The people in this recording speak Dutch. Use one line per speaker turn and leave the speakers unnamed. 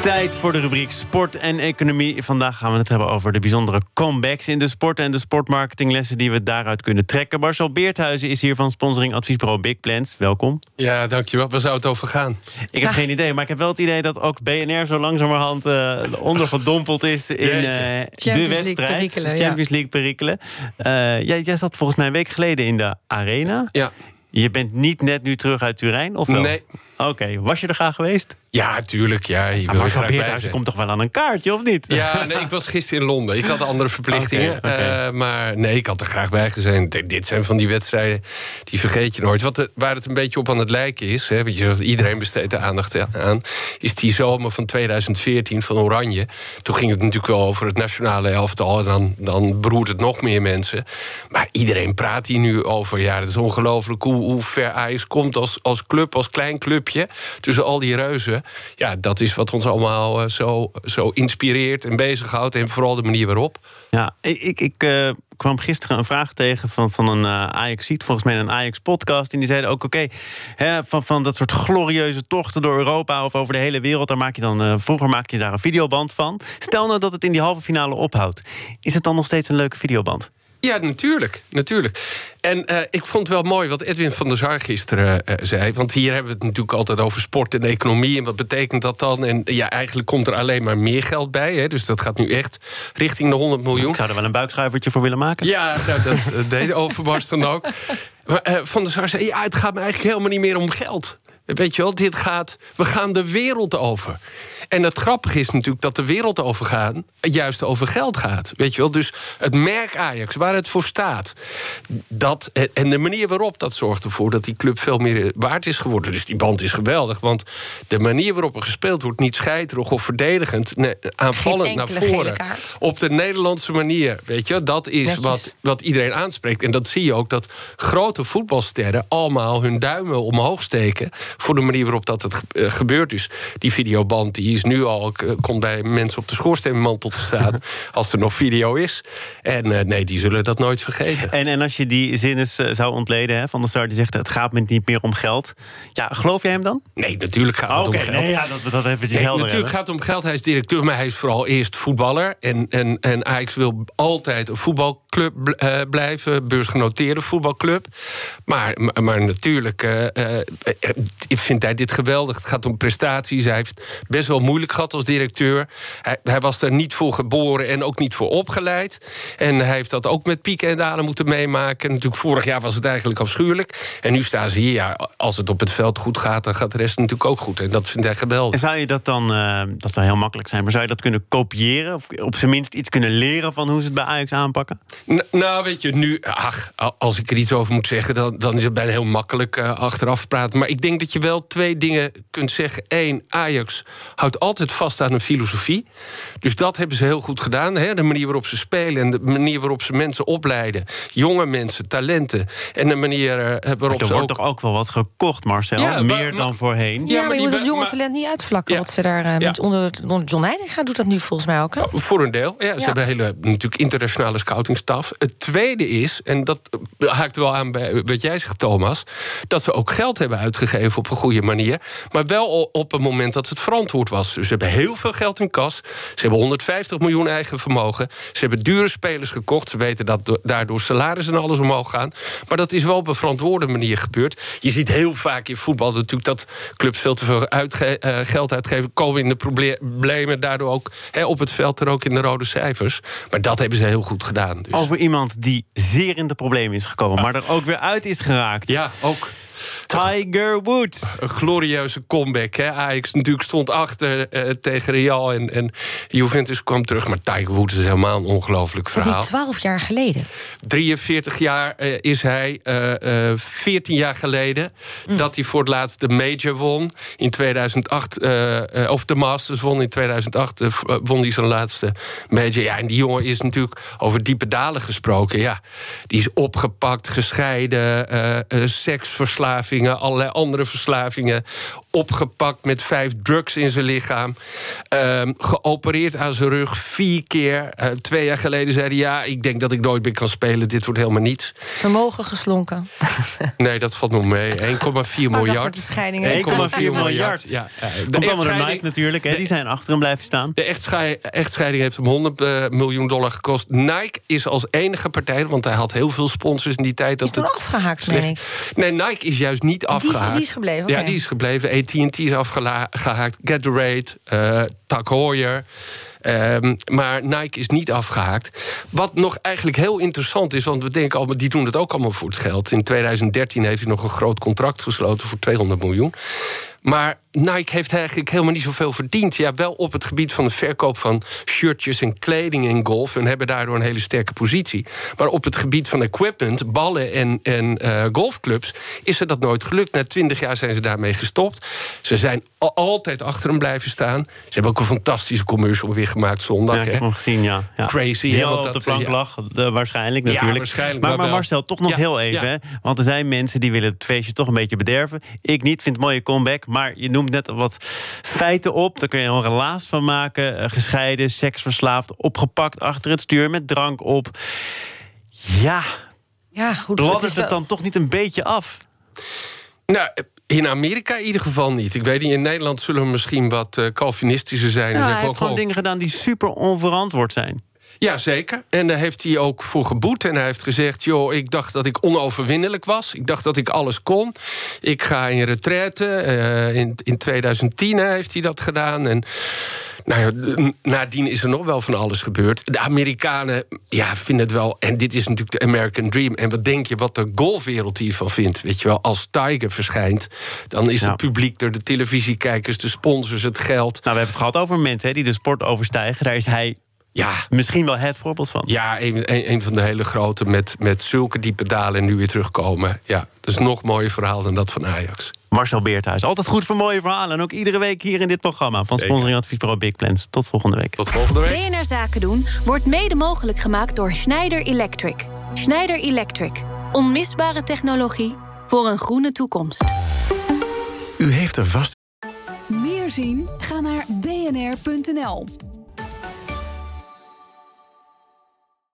Tijd voor de rubriek Sport en Economie. Vandaag gaan we het hebben over de bijzondere comebacks in de sport en de sportmarketinglessen die we daaruit kunnen trekken. Marcel Beerthuizen is hier van sponsoring adviesbureau Big Plans. Welkom.
Ja, dankjewel. Waar zou het over gaan?
Ik heb geen idee, maar ik heb wel het idee dat ook BNR zo langzamerhand uh, ondergedompeld is in uh, de wedstrijd. Champions League perikelen. Uh, jij, jij zat volgens mij een week geleden in de arena.
Ja.
Je bent niet net nu terug uit Turijn, of wel?
Nee.
Oké, was je er graag geweest?
Ja, tuurlijk. Ja, je
wil maar Beerthuis komt toch wel aan een kaartje, of niet?
Ja, nee, ik was gisteren in Londen. Ik had andere verplichtingen. Okay, okay. Uh, maar nee, ik had er graag bij gezien. Dit zijn van die wedstrijden, die vergeet je nooit. Wat de, waar het een beetje op aan het lijken is... Hè, weet je, iedereen besteedt er aandacht aan... is die zomer van 2014 van Oranje. Toen ging het natuurlijk wel over het nationale elftal... en dan, dan beroert het nog meer mensen. Maar iedereen praat hier nu over... ja, het is ongelooflijk hoe, hoe ver Ajax komt als, als club, als klein clubje... tussen al die reuzen ja, dat is wat ons allemaal eh, zo, zo inspireert en bezighoudt. En vooral de manier waarop.
Ja, ik, ik uh, kwam gisteren een vraag tegen van, van een uh, Ajax-ziet, volgens mij een Ajax-podcast. En die zeiden ook: oké, van, van dat soort glorieuze tochten door Europa of over de hele wereld, daar maak je dan, uh, vroeger maak je daar een videoband van. Stel nou dat het in die halve finale ophoudt. Is het dan nog steeds een leuke videoband?
Ja, natuurlijk. natuurlijk. En uh, ik vond het wel mooi wat Edwin van der Sar gisteren uh, zei. Want hier hebben we het natuurlijk altijd over sport en economie. En wat betekent dat dan? En ja, eigenlijk komt er alleen maar meer geld bij. Hè, dus dat gaat nu echt richting de 100 miljoen. Ik
zou er wel een buikschuivertje voor willen maken.
Ja, nou, dat deed Overmars dan ook. Maar uh, Van der Sar zei, ja, het gaat me eigenlijk helemaal niet meer om geld. Weet je wel, dit gaat, we gaan de wereld over. En het grappige is natuurlijk dat de wereld overgaan juist over geld gaat. Weet je wel? Dus het merk Ajax, waar het voor staat. Dat, en de manier waarop dat zorgt ervoor dat die club veel meer waard is geworden. Dus die band is geweldig. Want de manier waarop er gespeeld wordt, niet scheiterig of verdedigend, nee, aanvallend naar voren. Op de Nederlandse manier. Weet je, dat is wat, wat iedereen aanspreekt. En dat zie je ook dat grote voetbalsterren allemaal hun duimen omhoog steken. voor de manier waarop dat het eh, gebeurt. Dus die videoband die is nu al, eh, komt bij mensen op de schoorsteenmantel te staan. als er nog video is. En uh, nee, die zullen dat nooit vergeten.
En, en als je die zinnen zou ontleden hè, van de Star die zegt: het gaat me niet meer om geld. Ja, geloof jij hem dan?
Nee, natuurlijk gaat het om geld.
Nee, ja, dat we dat even nee,
Natuurlijk
hebben.
gaat het om geld. Hij is directeur, maar hij is vooral eerst voetballer. En, en, en Ajax wil altijd een voetbalclub uh, blijven, beursgenoteerde voetbalclub. Maar, maar, maar natuurlijk vindt hij dit geweldig. Het gaat om prestaties. Hij heeft best wel moeilijk gehad als directeur. Hij, hij, was er niet voor geboren en ook niet voor opgeleid. En hij heeft dat ook met pieken en dalen moeten meemaken. natuurlijk, vorig jaar was het eigenlijk afschuwelijk. En nu staan ze hier. Ja, als het op het veld goed gaat, dan gaat de rest natuurlijk ook goed. En dat vindt hij geweldig.
En zou je dat dan, uh, dat zou heel makkelijk zijn, maar zou je dat kunnen kopiëren? Of op zijn minst iets kunnen leren van hoe ze het bij Ajax aanpakken?
N nou, weet je, nu, ach, als ik er iets over moet zeggen, dan, dan is het bijna heel makkelijk uh, achteraf praten. Maar ik denk dat je wel twee dingen kunt zeggen. Eén, Ajax houdt altijd vast aan een filosofie. Dus dat hebben ze heel goed gedaan. Hè? De manier waarop ze spelen en de manier waarop ze mensen opleiden. Jonge mensen, talenten. En de manier eh, waarop
er
ze.
Er wordt toch ook wel wat gekocht, Marcel? Ja, Meer maar, dan voorheen.
Ja, maar, je moet het jonge talent niet uitvlakken. Wat ze daar uh, met onder, onder John Heitinga doet dat nu volgens mij ook. Hè?
voor een deel. Ja, ze hebben een hele natuurlijk internationale scoutingstaf. Het tweede is, en dat haakt wel aan bij wat jij zegt, Thomas. Dat ze ook geld hebben uitgegeven op een goede manier. Maar wel op het moment dat het verantwoord was. Dus ze hebben heel veel geld in kas. Ze hebben 150 miljoen eigen vermogen. Ze hebben dure spelers gekocht. Ze weten dat daardoor salarissen en alles omhoog gaan. Maar dat is wel op een verantwoorde manier gebeurd. Je ziet heel vaak in voetbal natuurlijk dat clubs veel te veel uitge uh, geld uitgeven. Komen in de problemen. Daardoor ook op het veld en ook in de rode cijfers. Maar dat hebben ze heel goed gedaan. Dus.
Over iemand die zeer in de problemen is gekomen. Maar er ook weer uit is geraakt.
Ja, ook.
Tiger Woods.
Een glorieuze comeback. Hè? Ajax natuurlijk stond achter uh, tegen Real en, en Juventus kwam terug. Maar Tiger Woods is helemaal een ongelooflijk verhaal.
12 jaar geleden.
43 jaar uh, is hij. Uh, 14 jaar geleden mm. dat hij voor het laatst de Major won. In 2008, of de Masters won in 2008. won hij zijn laatste Major. Ja, en die jongen is natuurlijk over diepe dalen gesproken. Ja, die is opgepakt, gescheiden, seksverslaafd seksverslavingen, allerlei andere verslavingen. Opgepakt met vijf drugs in zijn lichaam. Ehm, geopereerd aan zijn rug vier keer. Uh, twee jaar geleden zei hij: Ja, ik denk dat ik nooit meer kan spelen. Dit wordt helemaal niets.
Vermogen geslonken.
nee, dat valt nog mee. 1,4 miljard.
1,4 miljard. Ja, de Komt allemaal door Nike natuurlijk. Hè? Die zijn achter hem blijven staan.
De echtscheiding heeft hem 100 uh, miljoen dollar gekost. Nike is als enige partij, want hij had heel veel sponsors in die tijd.
Dat is toen afgehaakt, meen ik.
Nee, Nike is juist niet afgehaakt. Die
is, die is gebleven. Okay.
Ja, die is gebleven. AT&T is afgehaakt. Gatorade, uh, Tag Heuer. Um, maar Nike is niet afgehaakt. Wat nog eigenlijk heel interessant is, want we denken allemaal, die doen het ook allemaal voor het geld. In 2013 heeft hij nog een groot contract gesloten voor 200 miljoen. Maar Nike heeft eigenlijk helemaal niet zoveel verdiend. Ja, wel op het gebied van de verkoop van shirtjes en kleding in golf. En hebben daardoor een hele sterke positie. Maar op het gebied van equipment, ballen en, en uh, golfclubs, is er dat nooit gelukt. Na twintig jaar zijn ze daarmee gestopt. Ze zijn altijd achter hem blijven staan. Ze hebben ook een fantastische commercial weer gemaakt zondag.
Ja, ik heb hem gezien, ja. ja.
Crazy.
Die al op de plank lag, de, waarschijnlijk natuurlijk. Ja,
waarschijnlijk
maar, maar Marcel, toch nog heel even. Hè? Want er zijn mensen die willen het feestje toch een beetje bederven. Ik niet, vind het mooie comeback. Maar je noemt net wat feiten op. Daar kun je een relaas van maken. Uh, gescheiden, seksverslaafd, opgepakt achter het stuur met drank op. Ja,
ja goed.
Bladdert het, wel... het dan toch niet een beetje af?
Nou, in Amerika in ieder geval niet. Ik weet niet, in Nederland zullen we misschien wat uh, Calvinistischer zijn.
Ja, hij heeft gewoon dingen gedaan die super onverantwoord zijn.
Ja, zeker. En daar heeft hij ook voor geboet. En hij heeft gezegd: joh, ik dacht dat ik onoverwinnelijk was. Ik dacht dat ik alles kon. Ik ga in retraite. Uh, in, in 2010 heeft hij dat gedaan. En nou ja, nadien is er nog wel van alles gebeurd. De Amerikanen ja, vinden het wel. En dit is natuurlijk de American Dream. En wat denk je wat de golfwereld hiervan vindt? Weet je wel, als Tiger verschijnt, dan is het publiek er, de televisiekijkers, de sponsors, het geld.
Nou, we hebben het gehad over mensen hè, die de sport overstijgen. Daar is hij ja. Misschien wel het voorbeeld van.
Ja, een, een, van de hele grote met, met zulke diepe dalen en nu weer terugkomen. Ja, dat is nog mooier verhaal dan dat van Ajax.
Marcel Beerthuis, altijd goed voor mooie verhalen. En ook iedere week hier in dit programma van Sponsoring Advies Pro Big Plans. Tot volgende week.
Tot volgende week.
BNR Zaken doen wordt mede mogelijk gemaakt door Schneider Electric. Schneider Electric. Onmisbare technologie voor een groene toekomst.
U heeft er vast.
Meer zien? Ga naar bnr.nl.